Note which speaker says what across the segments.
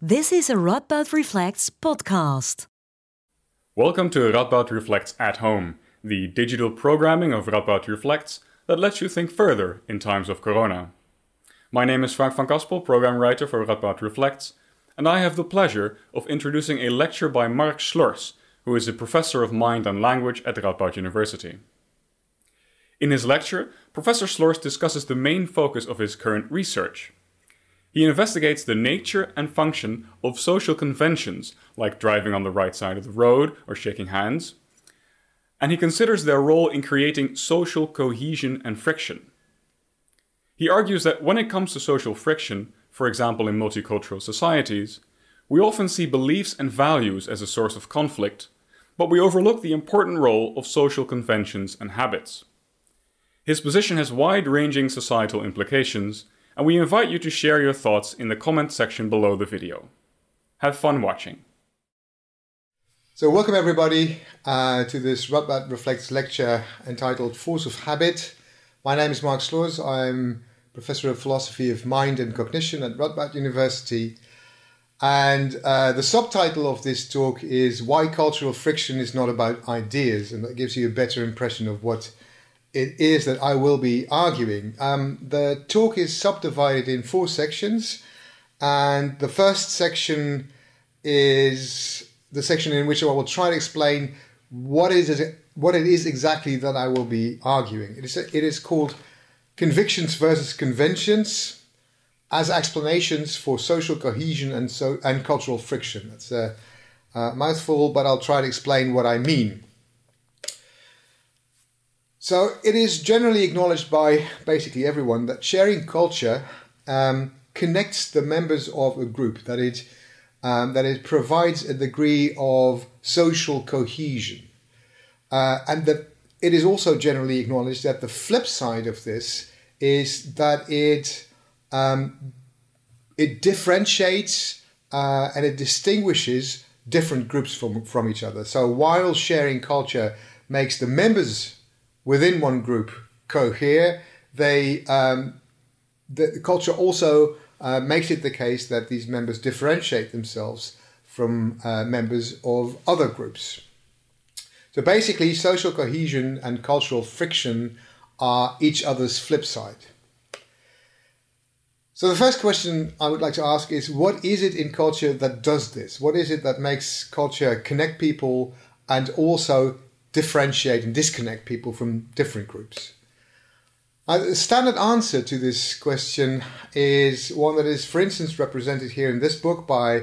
Speaker 1: This is a Radboud Reflects podcast.
Speaker 2: Welcome to Radboud Reflects at Home, the digital programming of Radboud Reflects that lets you think further in times of corona. My name is Frank van Kaspel, program writer for Radboud Reflects, and I have the pleasure of introducing a lecture by Marc Slors, who is a professor of mind and language at Radboud University. In his lecture, Professor Slors discusses the main focus of his current research he investigates the nature and function of social conventions, like driving on the right side of the road or shaking hands, and he considers their role in creating social cohesion and friction. He argues that when it comes to social friction, for example in multicultural societies, we often see beliefs and values as a source of conflict, but we overlook the important role of social conventions and habits. His position has wide ranging societal implications and we invite you to share your thoughts in the comment section below the video. Have fun watching.
Speaker 3: So, welcome everybody uh, to this Radboud Reflects lecture entitled Force of Habit. My name is Marc Slors. I'm Professor of Philosophy of Mind and Cognition at Radboud University. And uh, the subtitle of this talk is Why Cultural Friction is Not About Ideas. And that gives you a better impression of what it is that I will be arguing. Um, the talk is subdivided in four sections, and the first section is the section in which I will try to explain what is it, what it is exactly that I will be arguing. It is it is called convictions versus conventions as explanations for social cohesion and so and cultural friction. That's a, a mouthful, but I'll try to explain what I mean. So it is generally acknowledged by basically everyone that sharing culture um, connects the members of a group, that it, um, that it provides a degree of social cohesion. Uh, and that it is also generally acknowledged that the flip side of this is that it, um, it differentiates uh, and it distinguishes different groups from, from each other. So while sharing culture makes the members within one group cohere, they um, the culture also uh, makes it the case that these members differentiate themselves from uh, members of other groups. So basically, social cohesion and cultural friction are each other's flip side. So the first question I would like to ask is what is it in culture that does this? What is it that makes culture connect people and also differentiate and disconnect people from different groups? Uh, the standard answer to this question is one that is, for instance, represented here in this book by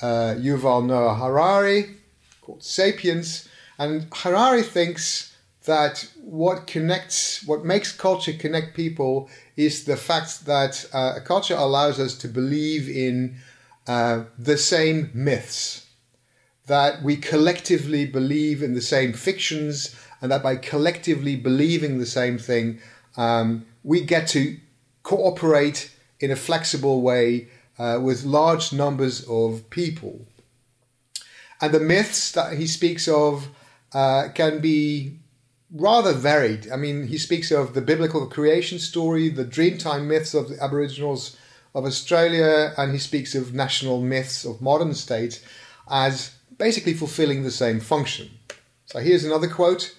Speaker 3: uh, Yuval Noah Harari called Sapiens. And Harari thinks that what connects, what makes culture connect people is the fact that uh, a culture allows us to believe in uh, the same myths that we collectively believe in the same fictions and that by collectively believing the same thing, um, we get to cooperate in a flexible way uh, with large numbers of people. And the myths that he speaks of uh, can be rather varied. I mean, he speaks of the biblical creation story, the Dreamtime myths of the Aboriginals of Australia, and he speaks of national myths of modern states as basically fulfilling the same function. So here's another quote.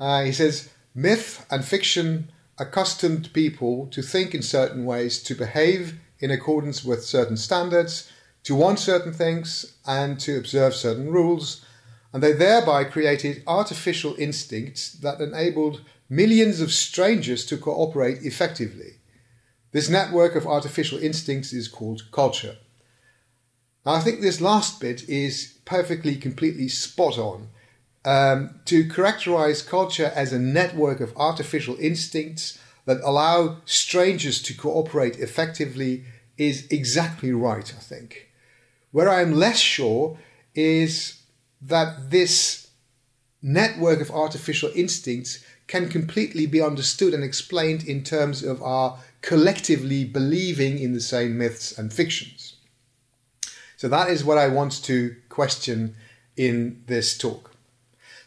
Speaker 3: Uh, he says, Myth and fiction accustomed people to think in certain ways, to behave in accordance with certain standards, to want certain things, and to observe certain rules, and they thereby created artificial instincts that enabled millions of strangers to cooperate effectively. This network of artificial instincts is called culture. Now, I think this last bit is perfectly, completely spot on. Um, to characterize culture as a network of artificial instincts that allow strangers to cooperate effectively is exactly right, I think. Where I am less sure is that this network of artificial instincts can completely be understood and explained in terms of our collectively believing in the same myths and fictions. So that is what I want to question in this talk.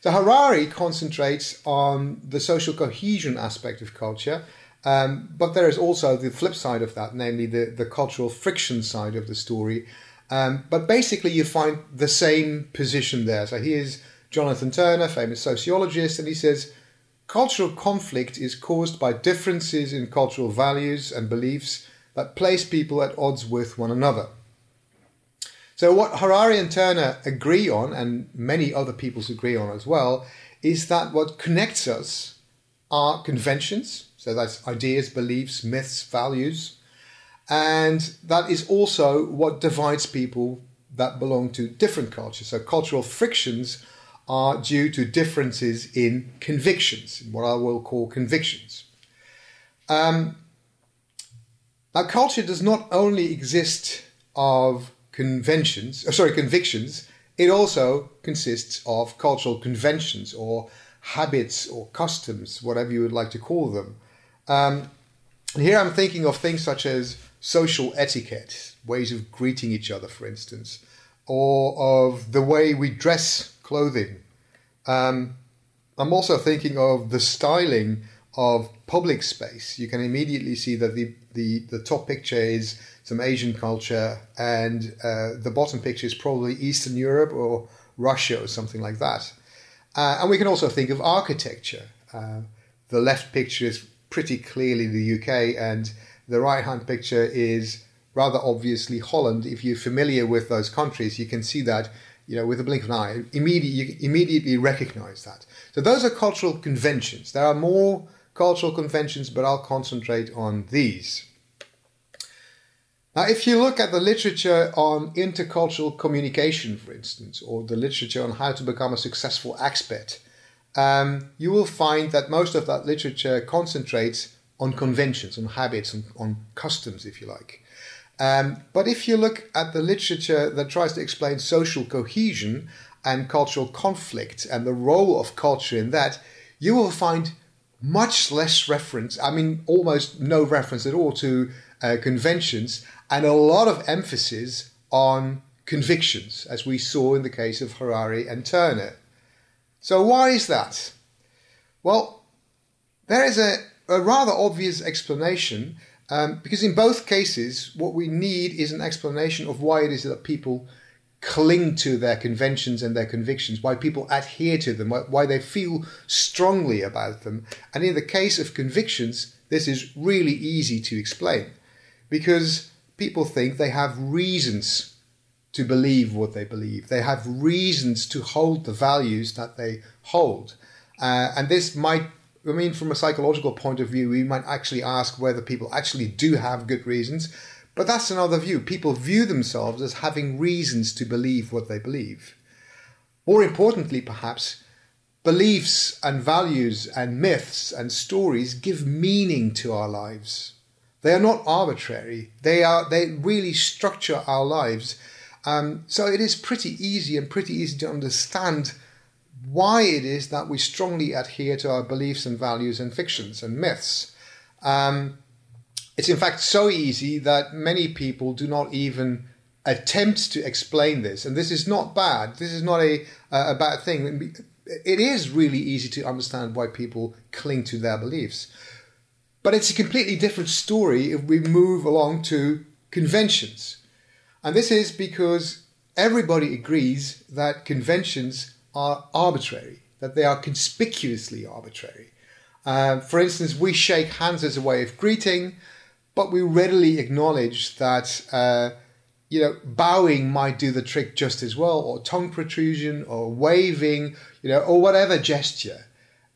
Speaker 3: So Harari concentrates on the social cohesion aspect of culture, um, but there is also the flip side of that, namely the, the cultural friction side of the story. Um, but basically, you find the same position there. So here's Jonathan Turner, famous sociologist, and he says cultural conflict is caused by differences in cultural values and beliefs that place people at odds with one another. So, what Harari and Turner agree on, and many other peoples agree on as well, is that what connects us are conventions. So, that's ideas, beliefs, myths, values. And that is also what divides people that belong to different cultures. So, cultural frictions are due to differences in convictions, what I will call convictions. Um, now, culture does not only exist of conventions, uh, sorry, convictions. It also consists of cultural conventions or habits or customs, whatever you would like to call them. Um, and here I'm thinking of things such as social etiquette, ways of greeting each other, for instance, or of the way we dress clothing. Um, I'm also thinking of the styling of public space. You can immediately see that the, the, the top picture is some Asian culture, and uh, the bottom picture is probably Eastern Europe or Russia or something like that. Uh, and we can also think of architecture. Uh, the left picture is pretty clearly the UK, and the right hand picture is rather obviously Holland. If you're familiar with those countries, you can see that you know, with a blink of an eye, immediately you immediately recognize that. So those are cultural conventions. There are more cultural conventions, but I'll concentrate on these. Now, if you look at the literature on intercultural communication, for instance, or the literature on how to become a successful expat, um, you will find that most of that literature concentrates on conventions, on habits, on, on customs, if you like. Um, but if you look at the literature that tries to explain social cohesion and cultural conflict and the role of culture in that, you will find much less reference, I mean, almost no reference at all to uh, conventions, and a lot of emphasis on convictions, as we saw in the case of Harari and Turner. So, why is that? Well, there is a, a rather obvious explanation um, because in both cases, what we need is an explanation of why it is that people cling to their conventions and their convictions, why people adhere to them, why, why they feel strongly about them. And in the case of convictions, this is really easy to explain because people think they have reasons to believe what they believe. They have reasons to hold the values that they hold. Uh, and this might I mean, from a psychological point of view, we might actually ask whether people actually do have good reasons, but that's another view. People view themselves as having reasons to believe what they believe. More importantly, perhaps, beliefs and values and myths and stories give meaning to our lives. They are not arbitrary. They are they really structure our lives. Um, so it is pretty easy and pretty easy to understand why it is that we strongly adhere to our beliefs and values and fictions and myths. Um, it's in fact so easy that many people do not even attempt to explain this. And this is not bad. This is not a, a bad thing. It is really easy to understand why people cling to their beliefs. But it's a completely different story if we move along to conventions. And this is because everybody agrees that conventions are arbitrary, that they are conspicuously arbitrary. Uh, for instance, we shake hands as a way of greeting, but we readily acknowledge that uh, you know bowing might do the trick just as well, or tongue protrusion, or waving, you know, or whatever gesture.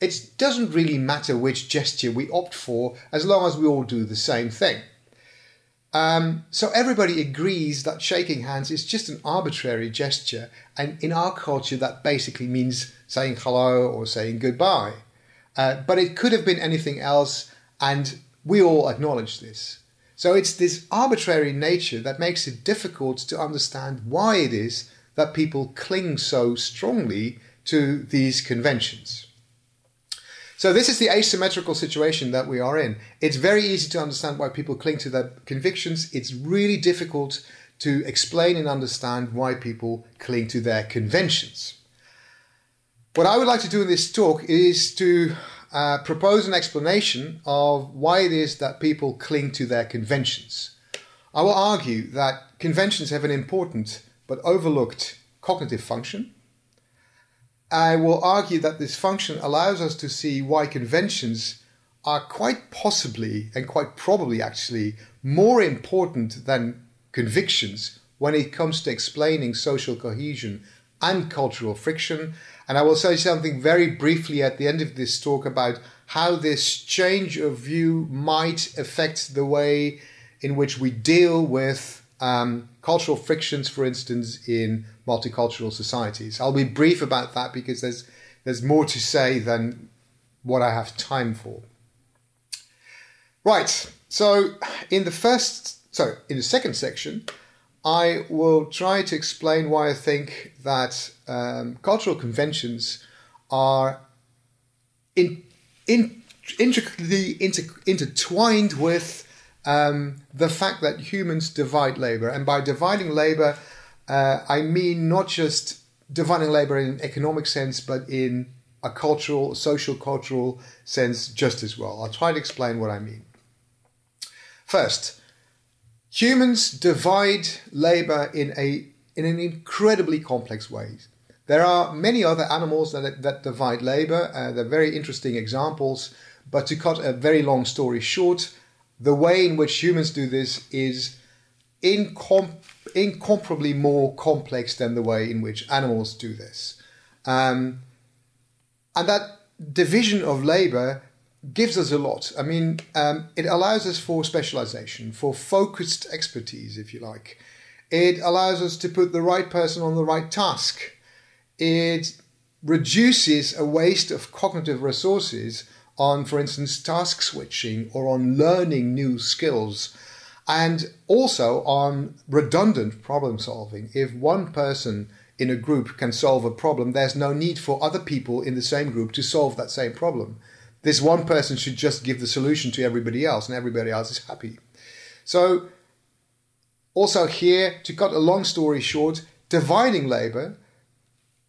Speaker 3: It doesn't really matter which gesture we opt for, as long as we all do the same thing. Um, so everybody agrees that shaking hands is just an arbitrary gesture, and in our culture, that basically means saying hello or saying goodbye. Uh, but it could have been anything else, and we all acknowledge this. So it's this arbitrary nature that makes it difficult to understand why it is that people cling so strongly to these conventions. So this is the asymmetrical situation that we are in. It's very easy to understand why people cling to their convictions. It's really difficult to explain and understand why people cling to their conventions. What I would like to do in this talk is to uh, propose an explanation of why it is that people cling to their conventions. I will argue that conventions have an important but overlooked cognitive function. I will argue that this function allows us to see why conventions are quite possibly and quite probably actually more important than convictions when it comes to explaining social cohesion and cultural friction. And I will say something very briefly at the end of this talk about how this change of view might affect the way in which we deal with um, cultural frictions, for instance, in multicultural societies. I'll be brief about that because there's there's more to say than what I have time for. Right. So in the first, so in the second section, I will try to explain why I think that um, cultural conventions are in, in, intricately inter, intertwined with um, the fact that humans divide labor. And by dividing labor, uh, I mean not just dividing labor in an economic sense, but in a cultural, social, cultural sense just as well. I'll try to explain what I mean. First, humans divide labor in a in an incredibly complex way. There are many other animals that, that divide labor. Uh, they're very interesting examples. But to cut a very long story short, the way in which humans do this is incom- incomparably more complex than the way in which animals do this. Um, and that division of labor gives us a lot. I mean, um, it allows us for specialization, for focused expertise, if you like. It allows us to put the right person on the right task. It reduces a waste of cognitive resources on, for instance, task switching or on learning new skills, and also on redundant problem solving. If one person in a group can solve a problem, there's no need for other people in the same group to solve that same problem. This one person should just give the solution to everybody else, and everybody else is happy. So, also here, to cut a long story short, dividing labor,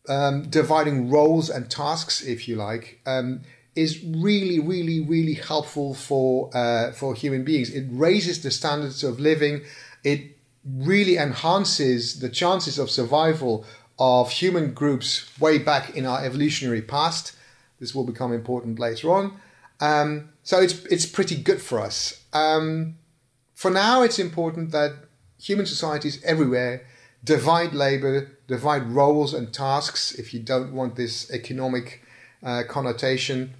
Speaker 3: um, dividing roles and tasks, if you like, um, is really, really, really helpful for uh, for human beings. It raises the standards of living. It really enhances the chances of survival of human groups way back in our evolutionary past. This will become important later on. Um, so it's it's pretty good for us. Um, for now, it's important that human societies everywhere divide labor, divide roles and tasks. If you don't want this economic uh, connotation,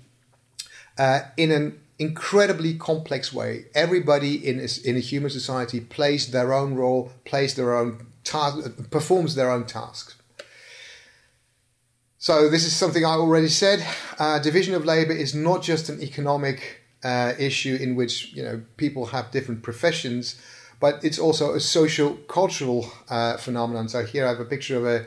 Speaker 3: uh, in an incredibly complex way. Everybody in a, in a human society plays their own role, plays their own task, performs their own tasks. So this is something I already said. Uh, division of labor is not just an economic uh, issue in which you know people have different professions, but it's also a social cultural uh, phenomenon. So here I have a picture of a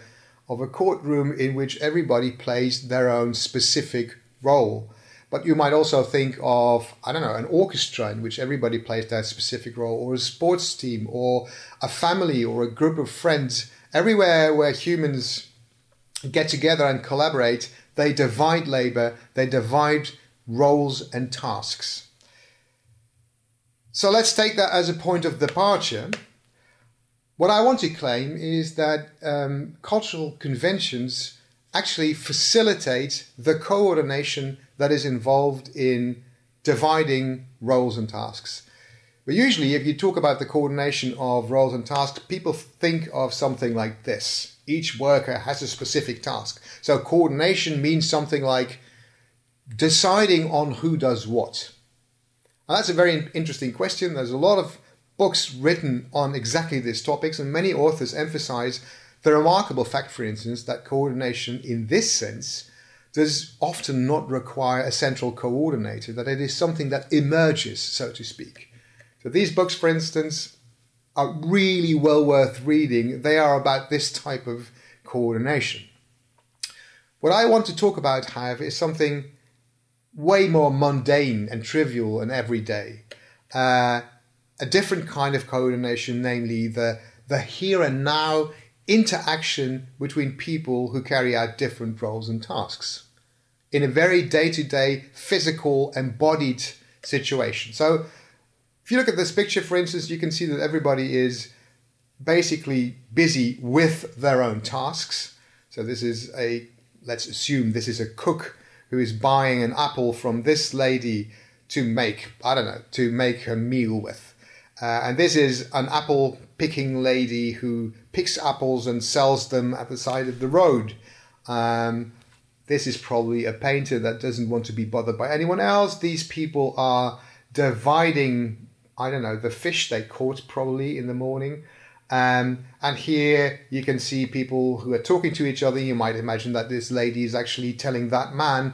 Speaker 3: of a courtroom in which everybody plays their own specific role. But you might also think of, I don't know, an orchestra in which everybody plays their specific role, or a sports team, or a family, or a group of friends. Everywhere where humans get together and collaborate, they divide labor, they divide roles and tasks. So let's take that as a point of departure. What I want to claim is that um, cultural conventions actually facilitate the coordination that is involved in dividing roles and tasks. But usually, if you talk about the coordination of roles and tasks, people think of something like this. Each worker has a specific task. So, coordination means something like deciding on who does what. And that's a very interesting question. There's a lot of books written on exactly these topics, and many authors emphasize the remarkable fact, for instance, that coordination in this sense does often not require a central coordinator, that it is something that emerges, so to speak. So these books, for instance, are really well worth reading. They are about this type of coordination. What I want to talk about, however, is something way more mundane and trivial and everyday. Uh, a different kind of coordination, namely the, the here and now interaction between people who carry out different roles and tasks in a very day to day, physical, embodied situation. So, If you look at this picture, for instance, you can see that everybody is basically busy with their own tasks. So this is a, let's assume this is a cook who is buying an apple from this lady to make, I don't know, to make a meal with. Uh, and this is an apple picking lady who picks apples and sells them at the side of the road. Um, this is probably a painter that doesn't want to be bothered by anyone else. These people are dividing, I don't know, the fish they caught probably in the morning. Um, and here you can see people who are talking to each other. You might imagine that this lady is actually telling that man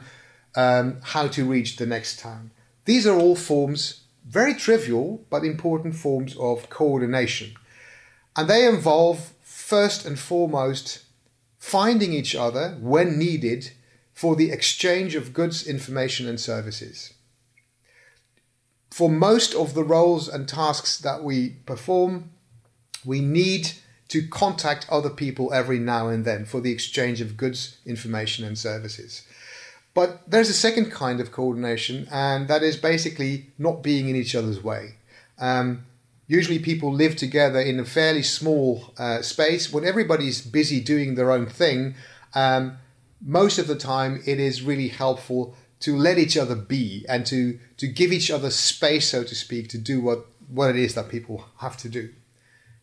Speaker 3: um, how to reach the next town. These are all forms, very trivial but important forms of coordination. And they involve, first and foremost, finding each other when needed for the exchange of goods, information, and services. For most of the roles and tasks that we perform, we need to contact other people every now and then for the exchange of goods, information, and services. But there's a second kind of coordination, and that is basically not being in each other's way. Um, usually, people live together in a fairly small uh, space. When everybody's busy doing their own thing, um, most of the time it is really helpful to let each other be and to, to give each other space, so to speak, to do what, what it is that people have to do.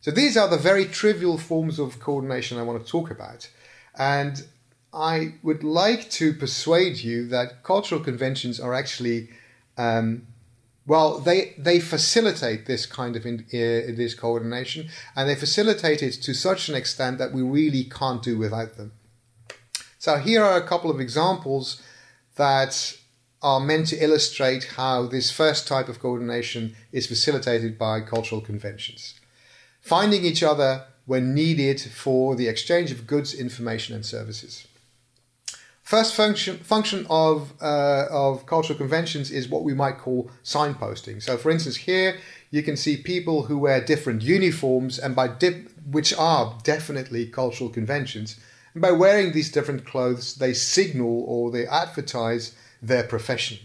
Speaker 3: So these are the very trivial forms of coordination I want to talk about. And I would like to persuade you that cultural conventions are actually, um, well, they they facilitate this kind of in, uh, this coordination, and they facilitate it to such an extent that we really can't do without them. So here are a couple of examples that are meant to illustrate how this first type of coordination is facilitated by cultural conventions finding each other when needed for the exchange of goods, information, and services. First function, function of, uh, of cultural conventions is what we might call signposting. So, for instance, here you can see people who wear different uniforms, and by dip, which are definitely cultural conventions. By wearing these different clothes, they signal or they advertise their profession.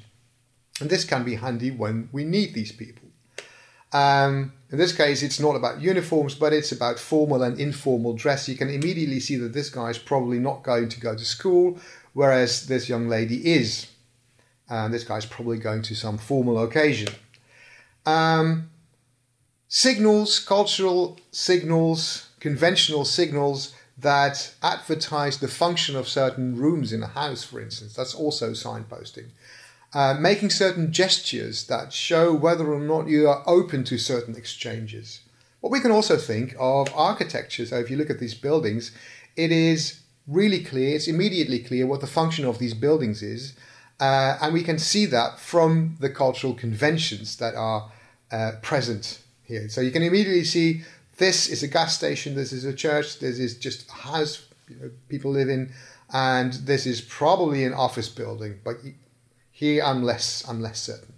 Speaker 3: And this can be handy when we need these people. Um, in this case, it's not about uniforms, but it's about formal and informal dress. You can immediately see that this guy is probably not going to go to school, whereas this young lady is. And this guy's probably going to some formal occasion. Um, signals, cultural signals, conventional signals that advertise the function of certain rooms in a house, for instance. That's also signposting. Uh, making certain gestures that show whether or not you are open to certain exchanges. What we can also think of architecture. So if you look at these buildings, it is really clear, it's immediately clear what the function of these buildings is. Uh, and we can see that from the cultural conventions that are uh, present here. So you can immediately see this is a gas station, this is a church, this is just a house you know, people live in, and this is probably an office building. But here I'm less, I'm less certain.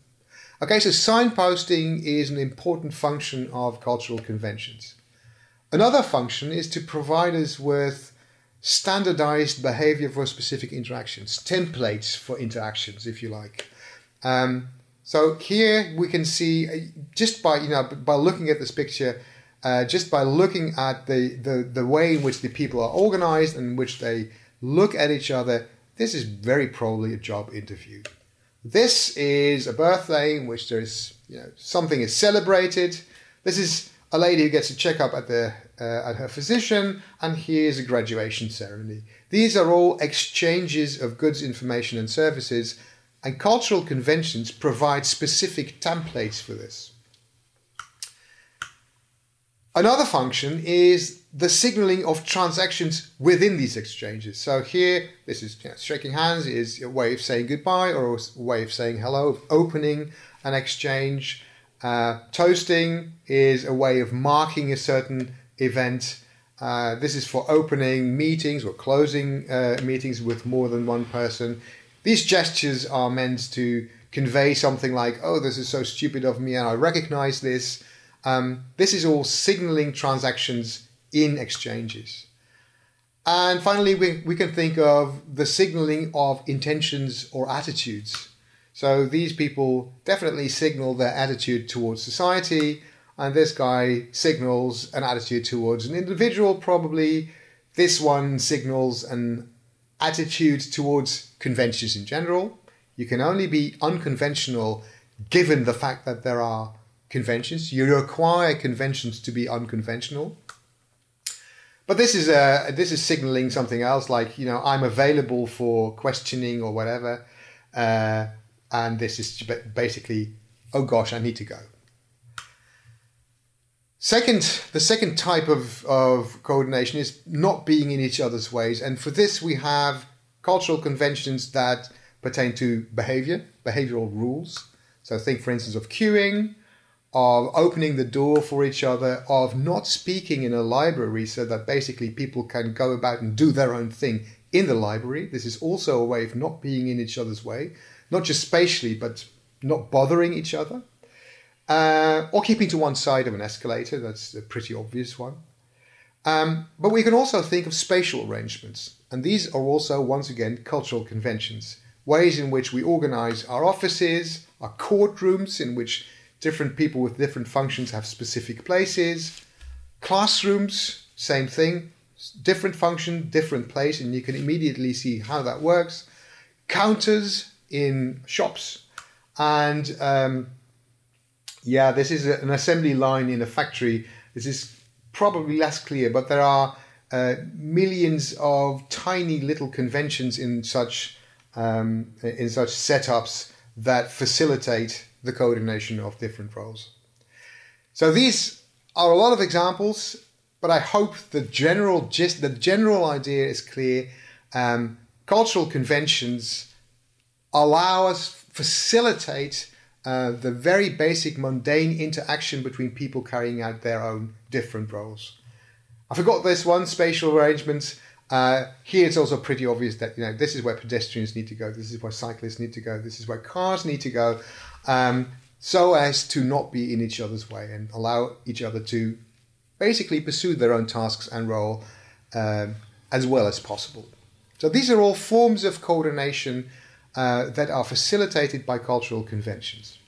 Speaker 3: Okay, so signposting is an important function of cultural conventions. Another function is to provide us with standardized behavior for specific interactions, templates for interactions, if you like. Um, so here we can see uh, just by you know by looking at this picture, uh, just by looking at the, the the way in which the people are organized and in which they look at each other, this is very probably a job interview. This is a birthday in which there is, you know, something is celebrated. This is a lady who gets a checkup at the uh, at her physician, and here's a graduation ceremony. These are all exchanges of goods, information, and services, and cultural conventions provide specific templates for this. Another function is the signaling of transactions within these exchanges. So here, this is you know, shaking hands is a way of saying goodbye or a way of saying hello, opening an exchange. Uh, toasting is a way of marking a certain event. Uh, this is for opening meetings or closing uh, meetings with more than one person. These gestures are meant to convey something like, oh, this is so stupid of me and I recognize this. Um, this is all signaling transactions in exchanges. And finally, we, we can think of the signaling of intentions or attitudes. So these people definitely signal their attitude towards society, and this guy signals an attitude towards an individual, probably. This one signals an attitude towards conventions in general. You can only be unconventional given the fact that there are conventions. You require conventions to be unconventional. But this is uh, this is signaling something else, like you know I'm available for questioning or whatever, uh, and this is basically, oh gosh, I need to go. Second, the second type of, of coordination is not being in each other's ways, and for this we have cultural conventions that pertain to behavior, behavioral rules. So think, for instance, of queuing, of opening the door for each other, of not speaking in a library so that basically people can go about and do their own thing in the library. This is also a way of not being in each other's way, not just spatially, but not bothering each other. Uh, or keeping to one side of an escalator, that's a pretty obvious one. Um, but we can also think of spatial arrangements, and these are also, once again, cultural conventions, ways in which we organize our offices, our courtrooms, in which different people with different functions have specific places. Classrooms, same thing, different function, different place, and you can immediately see how that works. Counters in shops, and um, yeah, this is an assembly line in a factory. This is probably less clear, but there are uh, millions of tiny little conventions in such um, in such setups that facilitate the coordination of different roles. So these are a lot of examples, but I hope the general gist, the general idea is clear. Um, cultural conventions allow us, facilitate uh, the very basic mundane interaction between people carrying out their own different roles. I forgot this one, spatial arrangements. Uh, here it's also pretty obvious that you know this is where pedestrians need to go, this is where cyclists need to go, this is where cars need to go, um, so as to not be in each other's way and allow each other to basically pursue their own tasks and role um, as well as possible. So these are all forms of coordination uh, that are facilitated by cultural conventions.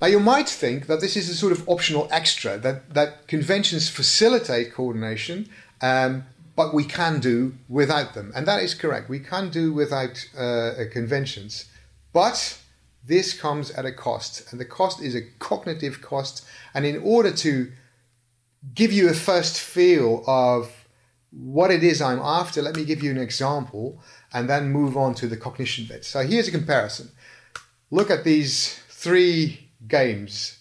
Speaker 3: Now, you might think that this is a sort of optional extra, that, that conventions facilitate coordination, um, but we can do without them. And that is correct. We can do without uh, conventions. But this comes at a cost, and the cost is a cognitive cost. And in order to give you a first feel of what it is I'm after, let me give you an example and then move on to the cognition bit. So here's a comparison. Look at these three games.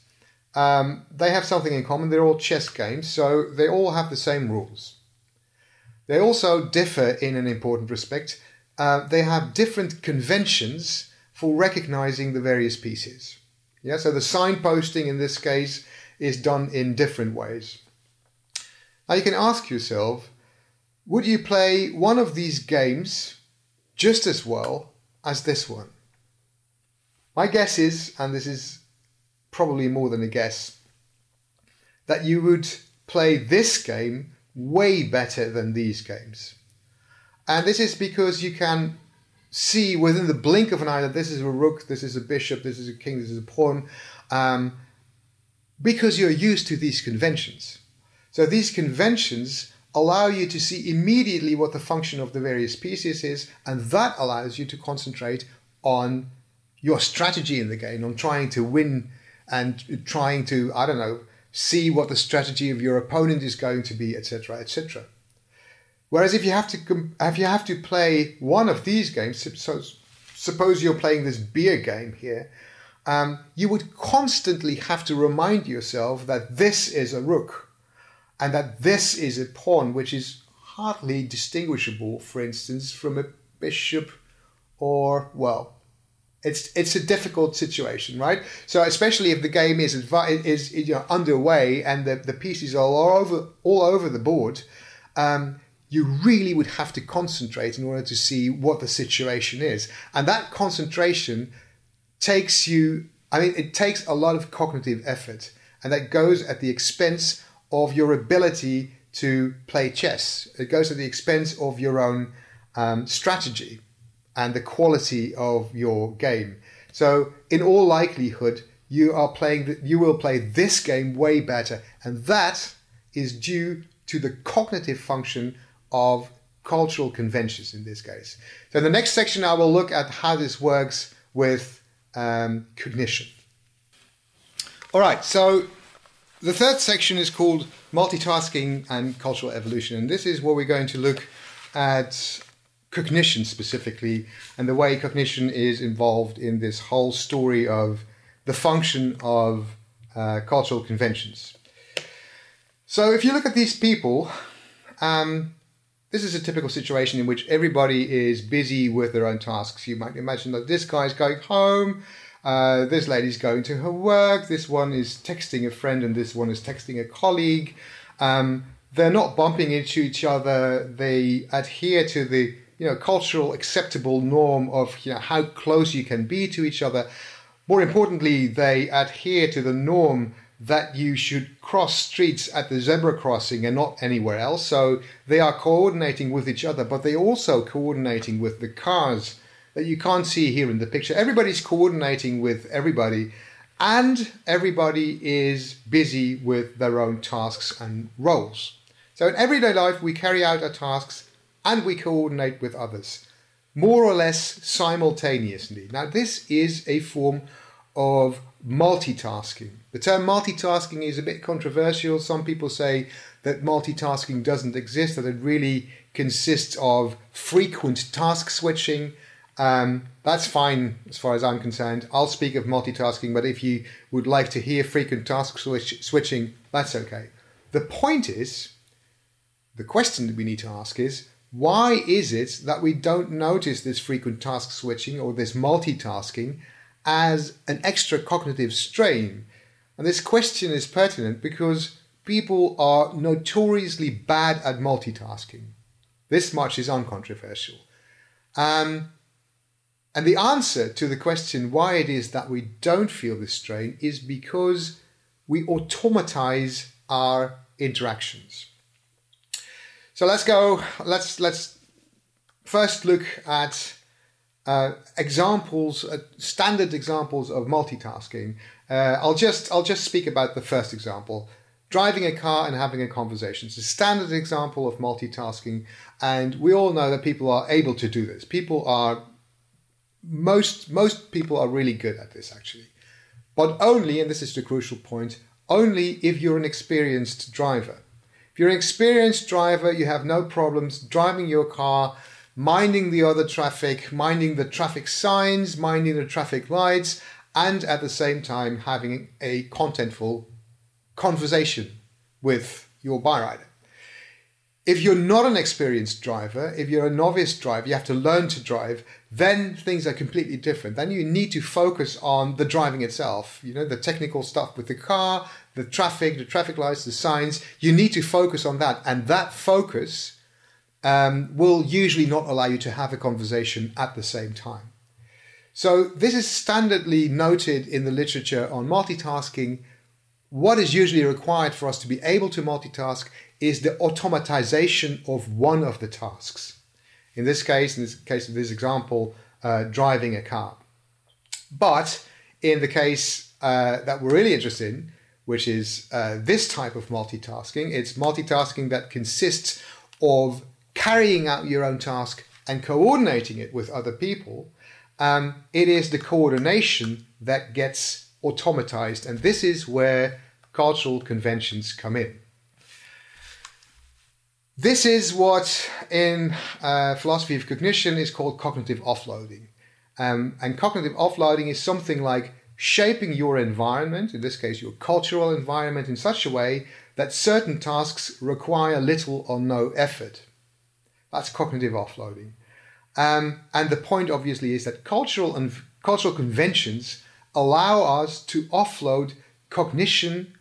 Speaker 3: Um, they have something in common. They're all chess games, so they all have the same rules. They also differ in an important respect. Uh, they have different conventions for recognizing the various pieces. Yeah, so the signposting in this case is done in different ways. Now you can ask yourself, would you play one of these games just as well as this one? My guess is, and this is probably more than a guess, that you would play this game way better than these games. And this is because you can see within the blink of an eye that this is a rook, this is a bishop, this is a king, this is a pawn, um, because you're used to these conventions. So these conventions allow you to see immediately what the function of the various pieces is, and that allows you to concentrate on your strategy in the game, on trying to win and trying to, I don't know, see what the strategy of your opponent is going to be, etc., etc. Whereas if you have to if you have to play one of these games, so suppose you're playing this beer game here, um, you would constantly have to remind yourself that this is a rook and that this is a pawn which is hardly distinguishable, for instance, from a bishop or, well, it's it's a difficult situation, right? So especially if the game is is, you know, underway and the, the pieces are all over all over the board, um, you really would have to concentrate in order to see what the situation is, and that concentration takes you. I mean, it takes a lot of cognitive effort, and that goes at the expense of your ability to play chess. It goes at the expense of your own um, strategy. and the quality of your game. So, in all likelihood, you are playing you will play this game way better, and that is due to the cognitive function of cultural conventions in this case. So, in the next section, I will look at how this works with um, cognition. All right, so the third section is called multitasking and cultural evolution, and this is where we're going to look at cognition specifically and the way cognition is involved in this whole story of the function of uh, cultural conventions. So, if you look at these people, um, this is a typical situation in which everybody is busy with their own tasks. You might imagine that this guy's going home, uh, this lady's going to her work, this one is texting a friend, and this one is texting a colleague. Um, they're not bumping into each other. They adhere to the you know cultural acceptable norm of you know how close you can be to each other. More importantly, they adhere to the norm that you should cross streets at the zebra crossing and not anywhere else. So they are coordinating with each other, but they're also coordinating with the cars that you can't see here in the picture. Everybody's coordinating with everybody, and everybody is busy with their own tasks and roles. So in everyday life, we carry out our tasks and we coordinate with others, more or less simultaneously. Now, this is a form of multitasking. The term multitasking is a bit controversial. Some people say that multitasking doesn't exist, that it really consists of frequent task switching. Um, that's fine as far as I'm concerned. I'll speak of multitasking, but if you would like to hear frequent task switch- switching, that's okay. The point is, the question that we need to ask is, why is it that we don't notice this frequent task switching or this multitasking as an extra cognitive strain? And this question is pertinent because people are notoriously bad at multitasking. This much is uncontroversial. Um, and the answer to the question why it is that we don't feel this strain is because we automatize our interactions. So let's go. Let's let's first look at uh, examples, uh, standard examples of multitasking. Uh, I'll just I'll just speak about the first example: driving a car and having a conversation. It's a standard example of multitasking, and we all know that people are able to do this. People are most most people are really good at this actually, but only, and this is the crucial point, only if you're an experienced driver. If you're an experienced driver, you have no problems driving your car, minding the other traffic, minding the traffic signs, minding the traffic lights, and at the same time having a contentful conversation with your bike byrider. If you're not an experienced driver, if you're a novice driver, you have to learn to drive, then things are completely different. Then you need to focus on the driving itself, you know, the technical stuff with the car, the traffic, the traffic lights, the signs. You need to focus on that. And that focus um, will usually not allow you to have a conversation at the same time. So, this is standardly noted in the literature on multitasking. What is usually required for us to be able to multitask is the automatization of one of the tasks. In this case, in this case of this example, uh, driving a car. But in the case uh, that we're really interested in, which is uh, this type of multitasking. It's multitasking that consists of carrying out your own task and coordinating it with other people. Um, it is the coordination that gets automatized, and this is where cultural conventions come in. This is what in uh, philosophy of cognition is called cognitive offloading. Um, and cognitive offloading is something like shaping your environment, in this case your cultural environment, in such a way that certain tasks require little or no effort. That's cognitive offloading. Um, and the point, obviously, is that cultural and cultural conventions allow us to offload cognition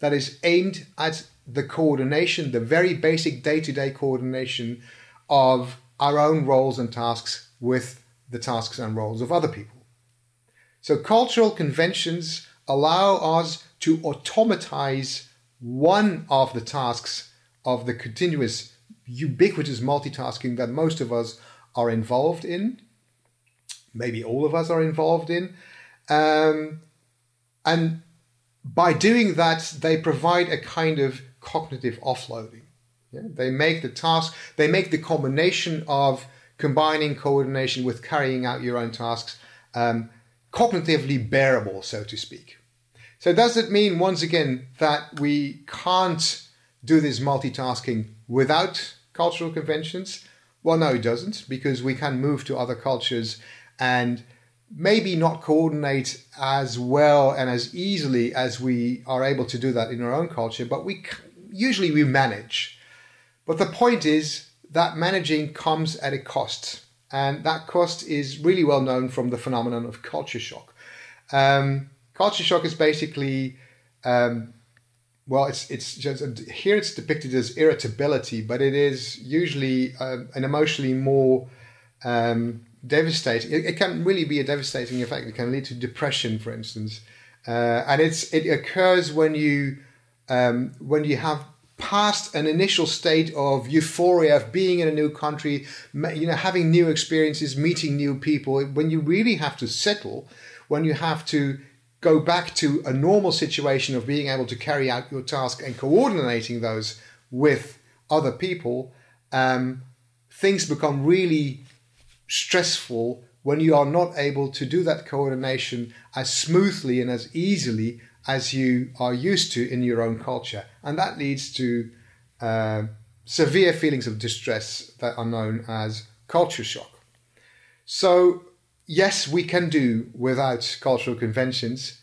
Speaker 3: that is aimed at the coordination, the very basic day to day coordination of our own roles and tasks with the tasks and roles of other people. So cultural conventions allow us to automatize one of the tasks of the continuous ubiquitous multitasking that most of us are involved in. maybe all of us are involved in. Um, and by doing that, they provide a kind of cognitive offloading. Yeah? They make the task, they make the combination of combining coordination with carrying out your own tasks um, cognitively bearable, so to speak. So, does it mean, once again, that we can't do this multitasking without cultural conventions? Well, no, it doesn't, because we can move to other cultures and maybe not coordinate as well and as easily as we are able to do that in our own culture, but we usually we manage. But the point is that managing comes at a cost, and that cost is really well known from the phenomenon of culture shock. Um, culture shock is basically um, well, it's it's just here it's depicted as irritability, but it is usually uh, an emotionally more um, devastating. It, it, can really be a devastating effect. It can lead to depression, for instance, uh, and it's it occurs when you um, when you have passed an initial state of euphoria of being in a new country, you know, having new experiences, meeting new people. When you really have to settle, when you have to go back to a normal situation of being able to carry out your task and coordinating those with other people, um, things become really stressful when you are not able to do that coordination as smoothly and as easily as you are used to in your own culture. And that leads to uh, severe feelings of distress that are known as culture shock. So, yes, we can do without cultural conventions,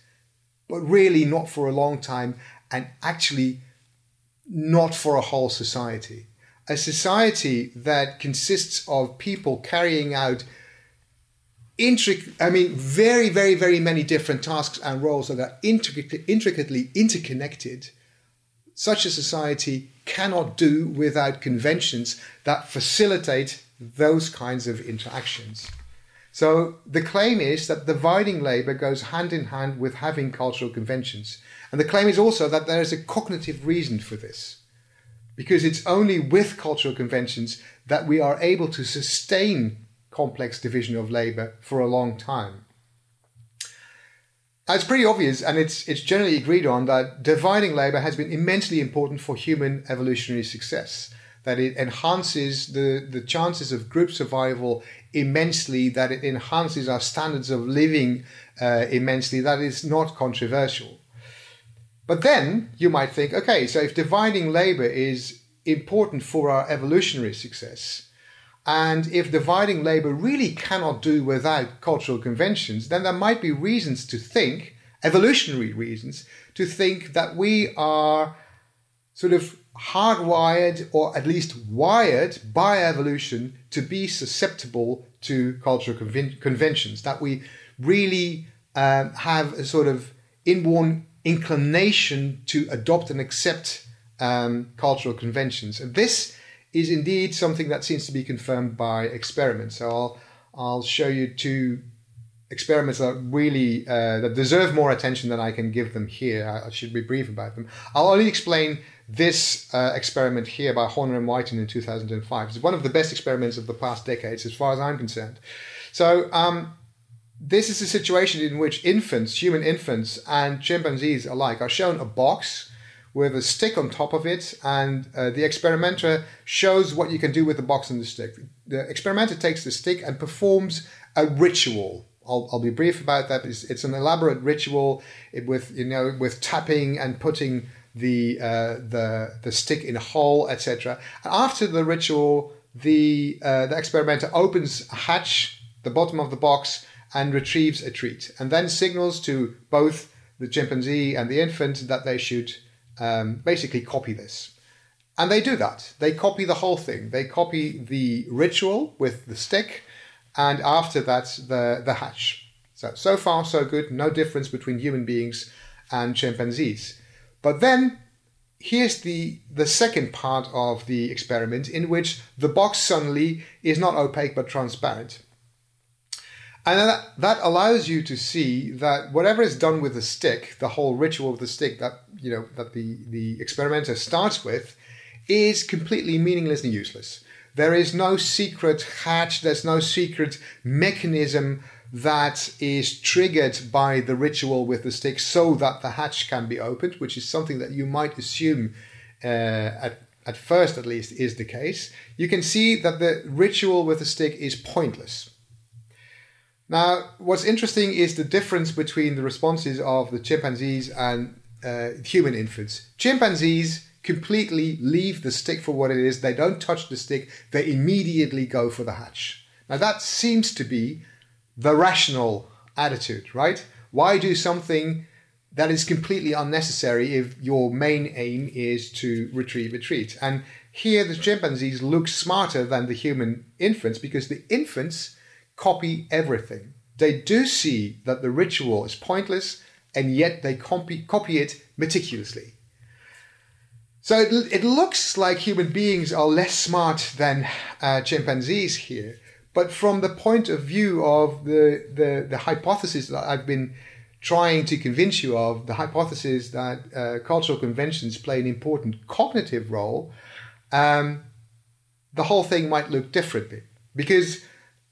Speaker 3: but really not for a long time and actually not for a whole society a society that consists of people carrying out intricate, I mean, very, very, very many different tasks and roles that are intricately interconnected, such a society cannot do without conventions that facilitate those kinds of interactions. So the claim is that dividing labor goes hand in hand with having cultural conventions. And the claim is also that there is a cognitive reason for this because it's only with cultural conventions that we are able to sustain complex division of labor for a long time. It's pretty obvious, and it's, it's generally agreed on, that dividing labor has been immensely important for human evolutionary success. That it enhances the, the chances of group survival immensely, that it enhances our standards of living uh, immensely. That is not controversial. But then you might think, okay, so if dividing labor is important for our evolutionary success, and if dividing labor really cannot do without cultural conventions, then there might be reasons to think, evolutionary reasons, to think that we are sort of hardwired or at least wired by evolution to be susceptible to cultural conven- conventions, that we really um, have a sort of inborn inclination to adopt and accept um, cultural conventions. And this is indeed something that seems to be confirmed by experiments. So I'll I'll show you two experiments that really uh, that deserve more attention than I can give them here. I, I should be brief about them. I'll only explain this uh, experiment here by Horner and Whiten in 2005. is one of the best experiments of the past decades, as far as I'm concerned. So um, this is a situation in which infants, human infants, and chimpanzees alike are shown a box with a stick on top of it, and uh, the experimenter shows what you can do with the box and the stick. The experimenter takes the stick and performs a ritual. I'll, I'll be brief about that. It's, it's an elaborate ritual with you know with tapping and putting the uh, the the stick in a hole, etc. After the ritual, the uh, the experimenter opens a hatch, the bottom of the box, and retrieves a treat, and then signals to both the chimpanzee and the infant that they should um, basically copy this. And they do that. They copy the whole thing. They copy the ritual with the stick, and after that, the, the hatch. So, so far, so good. No difference between human beings and chimpanzees. But then, here's the, the second part of the experiment in which the box suddenly is not opaque but transparent. And that, that allows you to see that whatever is done with the stick, the whole ritual of the stick that you know that the, the experimenter starts with, is completely meaningless and useless. There is no secret hatch, there's no secret mechanism that is triggered by the ritual with the stick so that the hatch can be opened, which is something that you might assume uh, at, at first at least is the case, you can see that the ritual with the stick is pointless. Now, what's interesting is the difference between the responses of the chimpanzees and uh, human infants. Chimpanzees completely leave the stick for what it is, they don't touch the stick, they immediately go for the hatch. Now, that seems to be the rational attitude, right? Why do something that is completely unnecessary if your main aim is to retrieve a treat? And here the chimpanzees look smarter than the human infants because the infants copy everything. They do see that the ritual is pointless and yet they copy, copy it meticulously. So it, it looks like human beings are less smart than uh, chimpanzees here. But from the point of view of the, the, the hypothesis that I've been trying to convince you of, the hypothesis that uh, cultural conventions play an important cognitive role, um, the whole thing might look differently. Because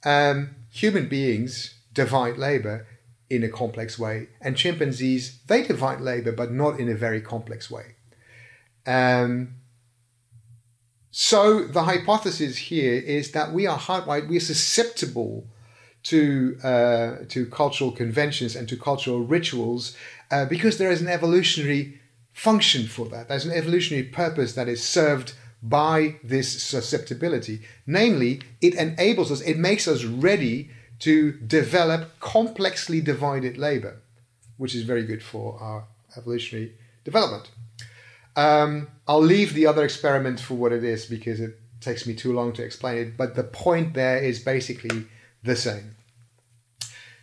Speaker 3: um, human beings divide labor in a complex way, and chimpanzees, they divide labor, but not in a very complex way. Um, so the hypothesis here is that we are hardwired, we are susceptible to uh, to cultural conventions and to cultural rituals uh, because there is an evolutionary function for that. There's an evolutionary purpose that is served by this susceptibility. Namely, it enables us, it makes us ready to develop complexly divided labor, which is very good for our evolutionary development. Um, I'll leave the other experiment for what it is because it takes me too long to explain it, but the point there is basically the same.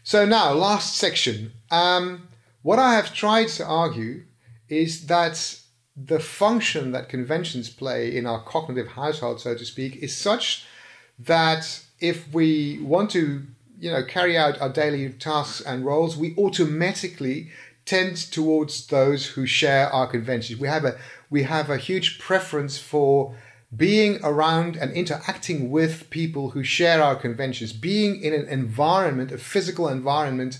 Speaker 3: So, now, last section. Um, what I have tried to argue is that the function that conventions play in our cognitive household, so to speak, is such that if we want to you know carry out our daily tasks and roles, we automatically tend towards those who share our conventions. We have a we have a huge preference for being around and interacting with people who share our conventions, being in an environment, a physical environment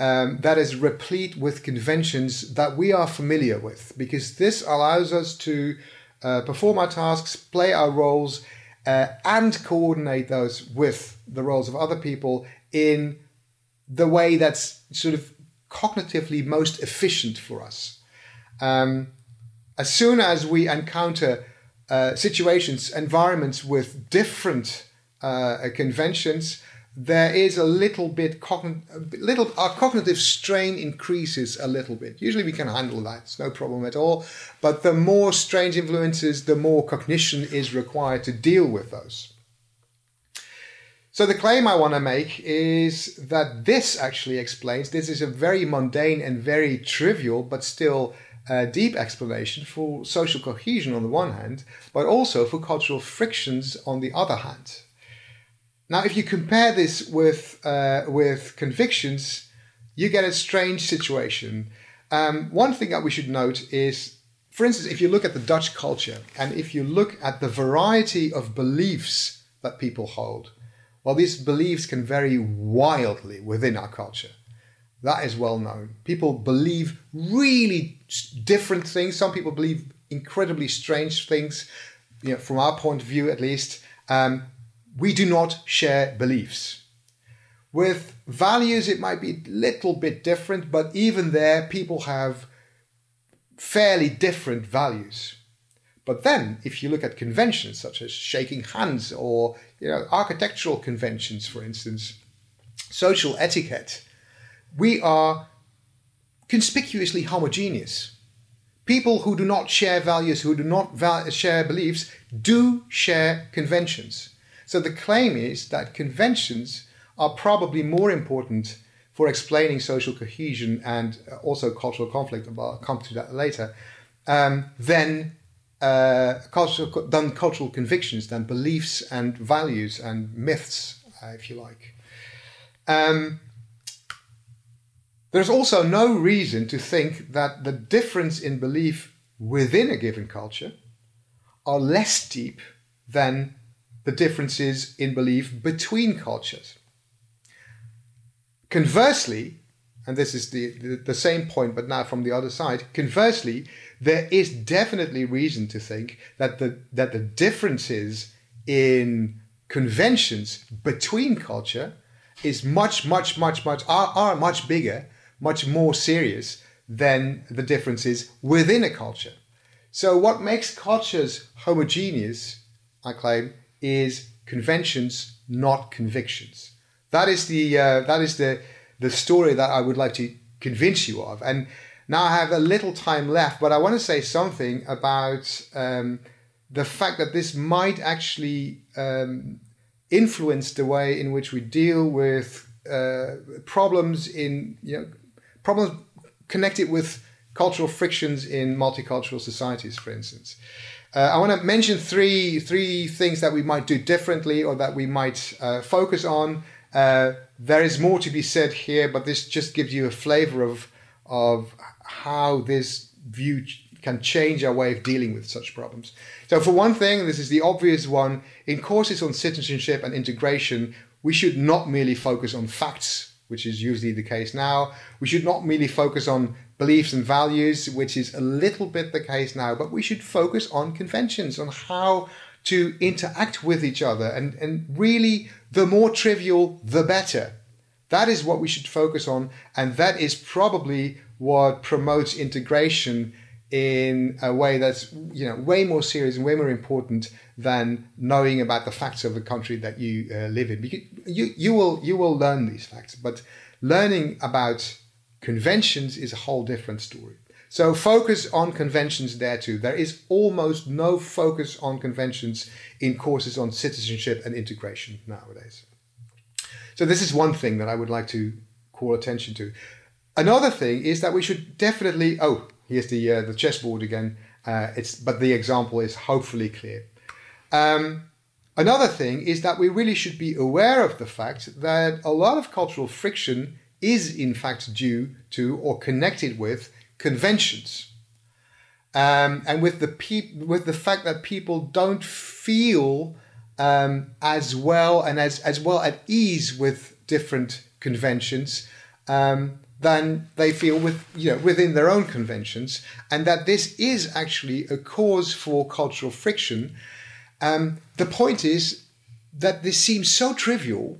Speaker 3: um, that is replete with conventions that we are familiar with, because this allows us to uh, perform our tasks, play our roles, uh, and coordinate those with the roles of other people in the way that's sort of cognitively most efficient for us. Um, as soon as we encounter uh, situations, environments with different uh, conventions, there is a little bit cogn- little our cognitive strain increases a little bit. Usually we can handle that; it's no problem at all. But the more strange influences, the more cognition is required to deal with those. So the claim I want to make is that this actually explains, this is a very mundane and very trivial, but still uh, deep explanation for social cohesion on the one hand, but also for cultural frictions on the other hand. Now, if you compare this with, uh, with convictions, you get a strange situation. Um, one thing that we should note is, for instance, if you look at the Dutch culture and if you look at the variety of beliefs that people hold, well, these beliefs can vary wildly within our culture. That is well known. People believe really different things. Some people believe incredibly strange things, you know, from our point of view at least. Um, we do not share beliefs. With values, it might be a little bit different, but even there, people have fairly different values. But then, if you look at conventions such as shaking hands or you know, architectural conventions, for instance, social etiquette, we are conspicuously homogeneous. People who do not share values, who do not val- share beliefs, do share conventions. So the claim is that conventions are probably more important for explaining social cohesion and also cultural conflict, I'll come to that later, um, than uh, cultural, than cultural convictions, than beliefs and values and myths, uh, if you like. Um, there's also no reason to think that the difference in belief within a given culture are less deep than the differences in belief between cultures. Conversely, and this is the, the, the, same point, but now from the other side, conversely, there is definitely reason to think that the, that the differences in conventions between culture is much, much, much, much, are, are much bigger, much more serious than the differences within a culture. So, what makes cultures homogeneous, I claim, is conventions, not convictions. That is the uh, that is the the story that I would like to convince you of. And now I have a little time left, but I want to say something about um, the fact that this might actually um, influence the way in which we deal with uh, problems in you know problems connected with cultural frictions in multicultural societies, for instance. Uh, I want to mention three three things that we might do differently or that we might uh, focus on. Uh, there is more to be said here, but this just gives you a flavor of of how this view can change our way of dealing with such problems. So, for one thing, this is the obvious one in courses on citizenship and integration, we should not merely focus on facts, which is usually the case now. We should not merely focus on beliefs and values, which is a little bit the case now, but we should focus on conventions, on how to interact with each other. And, and really, the more trivial, the better. That is what we should focus on, and that is probably what promotes integration in a way that's you know way more serious and way more important than knowing about the facts of the country that you uh, live in. Because you you will you will learn these facts, but learning about conventions is a whole different story. So focus on conventions there too. There is almost no focus on conventions in courses on citizenship and integration nowadays. So this is one thing that I would like to call attention to. Another thing is that we should definitely. Oh, here's the uh, the chessboard again. Uh, it's but the example is hopefully clear. Um, another thing is that we really should be aware of the fact that a lot of cultural friction is in fact due to or connected with conventions. Um, and with the pe- with the fact that people don't feel um, as well and as, as well at ease with different conventions um, than they feel with you know within their own conventions, and that this is actually a cause for cultural friction. Um, the point is that this seems so trivial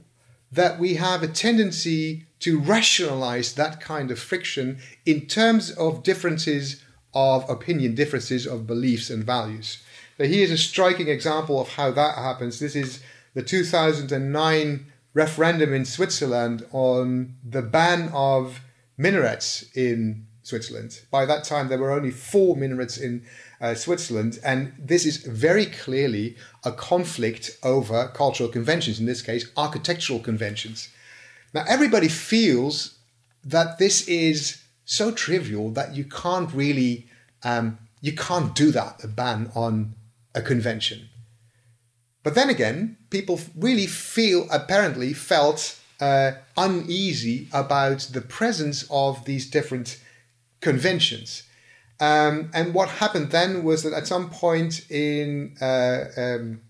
Speaker 3: that we have a tendency to rationalize that kind of friction in terms of differences of opinion, differences of beliefs and values. Now, here's a striking example of how that happens. This is the 2009 referendum in Switzerland on the ban of minarets in Switzerland. By that time, there were only four minarets in uh, Switzerland, and this is very clearly a conflict over cultural conventions, in this case, architectural conventions. Now, everybody feels that this is so trivial that you can't really um, you can't do that a ban on a convention. But then again, people really feel, apparently, felt uh, uneasy about the presence of these different conventions. Um, and what happened then was that at some point in, uh, um,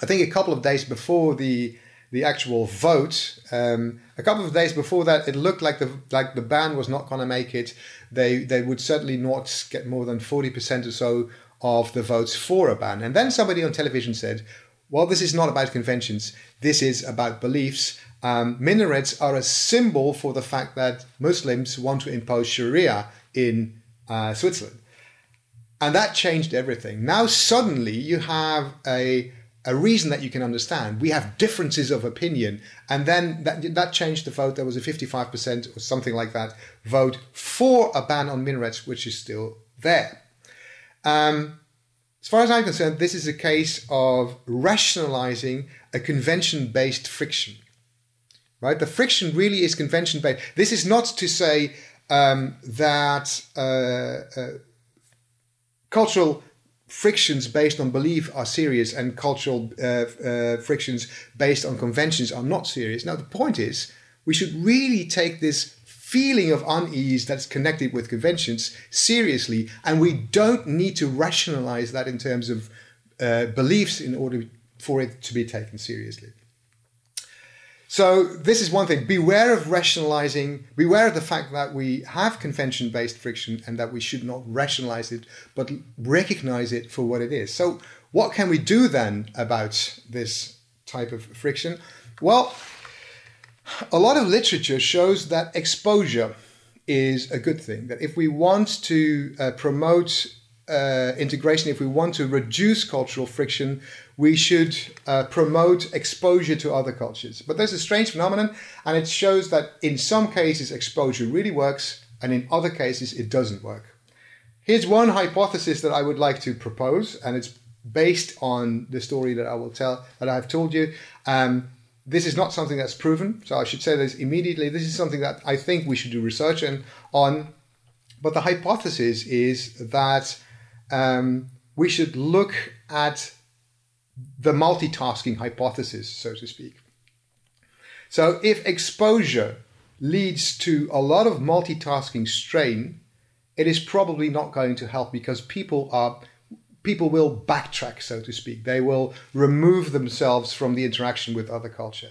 Speaker 3: I think a couple of days before the the actual vote, um, a couple of days before that, it looked like the like the ban was not going to make it. They they would certainly not get more than forty percent or so of the votes for a ban. And then somebody on television said, well, this is not about conventions, this is about beliefs. Um, minarets are a symbol for the fact that Muslims want to impose Sharia in uh, Switzerland. And that changed everything. Now, suddenly, you have a, a reason that you can understand. We have differences of opinion. And then that, that changed the vote. There was a 55% or something like that vote for a ban on minarets, which is still there. Um, as far as I'm concerned, this is a case of rationalizing a convention based friction. Right? The friction really is convention based. This is not to say um, that uh, uh, cultural frictions based on belief are serious and cultural uh, uh frictions based on conventions are not serious. Now, the point is, we should really take this feeling of unease that's connected with conventions seriously, and we don't need to rationalize that in terms of uh, beliefs in order for it to be taken seriously. So this is one thing. Beware of rationalizing. Beware of the fact that we have convention-based friction and that we should not rationalize it, but recognize it for what it is. So what can we do then about this type of friction? Well, a lot of literature shows that exposure is a good thing. That if we want to uh, promote uh, integration, if we want to reduce cultural friction, we should uh, promote exposure to other cultures. But there's a strange phenomenon, and it shows that in some cases exposure really works, and in other cases it doesn't work. Here's one hypothesis that I would like to propose, and it's based on the story that I will tell that I've told you. Um, this is not something that's proven, so I should say this immediately. This is something that I think we should do research in, on. But the hypothesis is that um, we should look at the multitasking hypothesis, so to speak. So, if exposure leads to a lot of multitasking strain, it is probably not going to help because people are people will backtrack, so to speak. They will remove themselves from the interaction with other culture.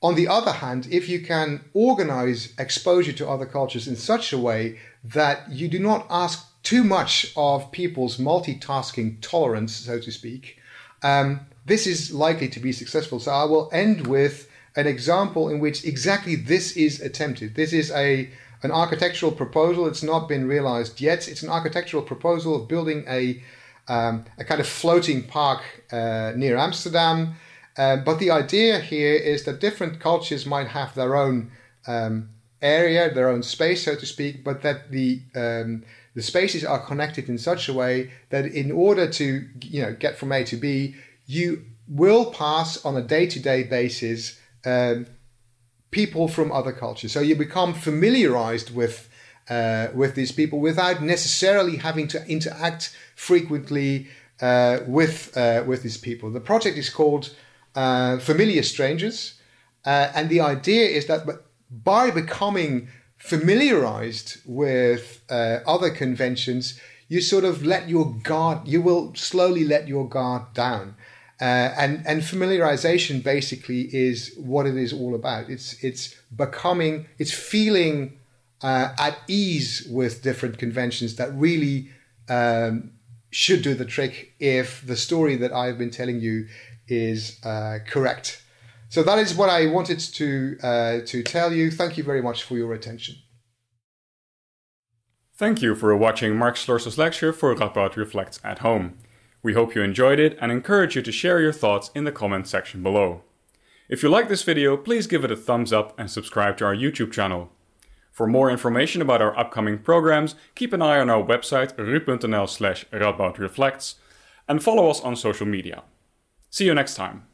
Speaker 3: On the other hand, if you can organize exposure to other cultures in such a way that you do not ask too much of people's multitasking tolerance, so to speak, um, this is likely to be successful. So I will end with an example in which exactly this is attempted. This is a an architectural proposal. It's not been realized yet. It's an architectural proposal of building a um, a kind of floating park uh, near Amsterdam. Uh, but the idea here is that different cultures might have their own um, area, their own space, so to speak, but that the um, the spaces are connected in such a way that in order to you know get from A to B, you will pass on a day-to-day basis um, people from other cultures. So you become familiarized with uh, with these people without necessarily having to interact frequently uh, with uh, with these people. The project is called uh, Familiar Strangers, uh, and the idea is that by becoming familiarized with uh, other conventions, you sort of let your guard. You will slowly let your guard down. and and familiarization basically is what it is all about. It's it's becoming, it's feeling uh, at ease with different conventions that really um, should do the trick if the story that I've been telling you is uh, correct. So that is what I wanted to uh, to tell you. Thank you very much for your attention.
Speaker 2: Thank you for watching Marc Slors's lecture for Radboud Reflects at Home. We hope you enjoyed it and encourage you to share your thoughts in the comments section below. If you like this video, please give it a thumbs up and subscribe to our YouTube channel. For more information about our upcoming programs, keep an eye on our website ru.nl slash radboudreflects and follow us on social media. See you next time.